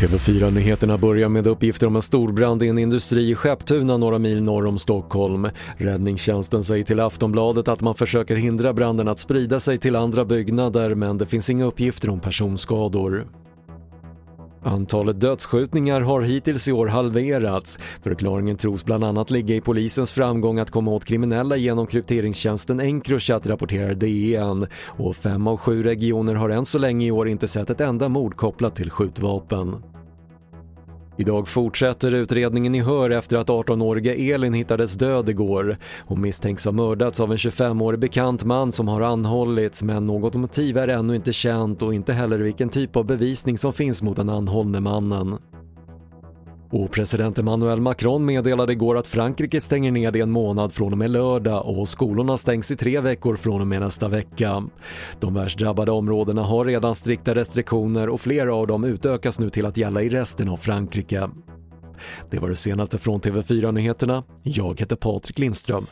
TV4-nyheterna börjar med uppgifter om en storbrand i en industri i Skepptuna några mil norr om Stockholm. Räddningstjänsten säger till Aftonbladet att man försöker hindra branden att sprida sig till andra byggnader men det finns inga uppgifter om personskador. Antalet dödsskjutningar har hittills i år halverats. Förklaringen tros bland annat ligga i polisens framgång att komma åt kriminella genom krypteringstjänsten Encrochat rapporterar DN och fem av sju regioner har än så länge i år inte sett ett enda mord kopplat till skjutvapen. Idag fortsätter utredningen i hör efter att 18-åriga Elin hittades död igår. Hon misstänks ha mördats av en 25-årig bekant man som har anhållits men något motiv är ännu inte känt och inte heller vilken typ av bevisning som finns mot den anhållne mannen. Och president Emmanuel Macron meddelade igår att Frankrike stänger ner i en månad från och med lördag och skolorna stängs i tre veckor från och med nästa vecka. De värst drabbade områdena har redan strikta restriktioner och flera av dem utökas nu till att gälla i resten av Frankrike. Det var det senaste från TV4 Nyheterna. Jag heter Patrik Lindström.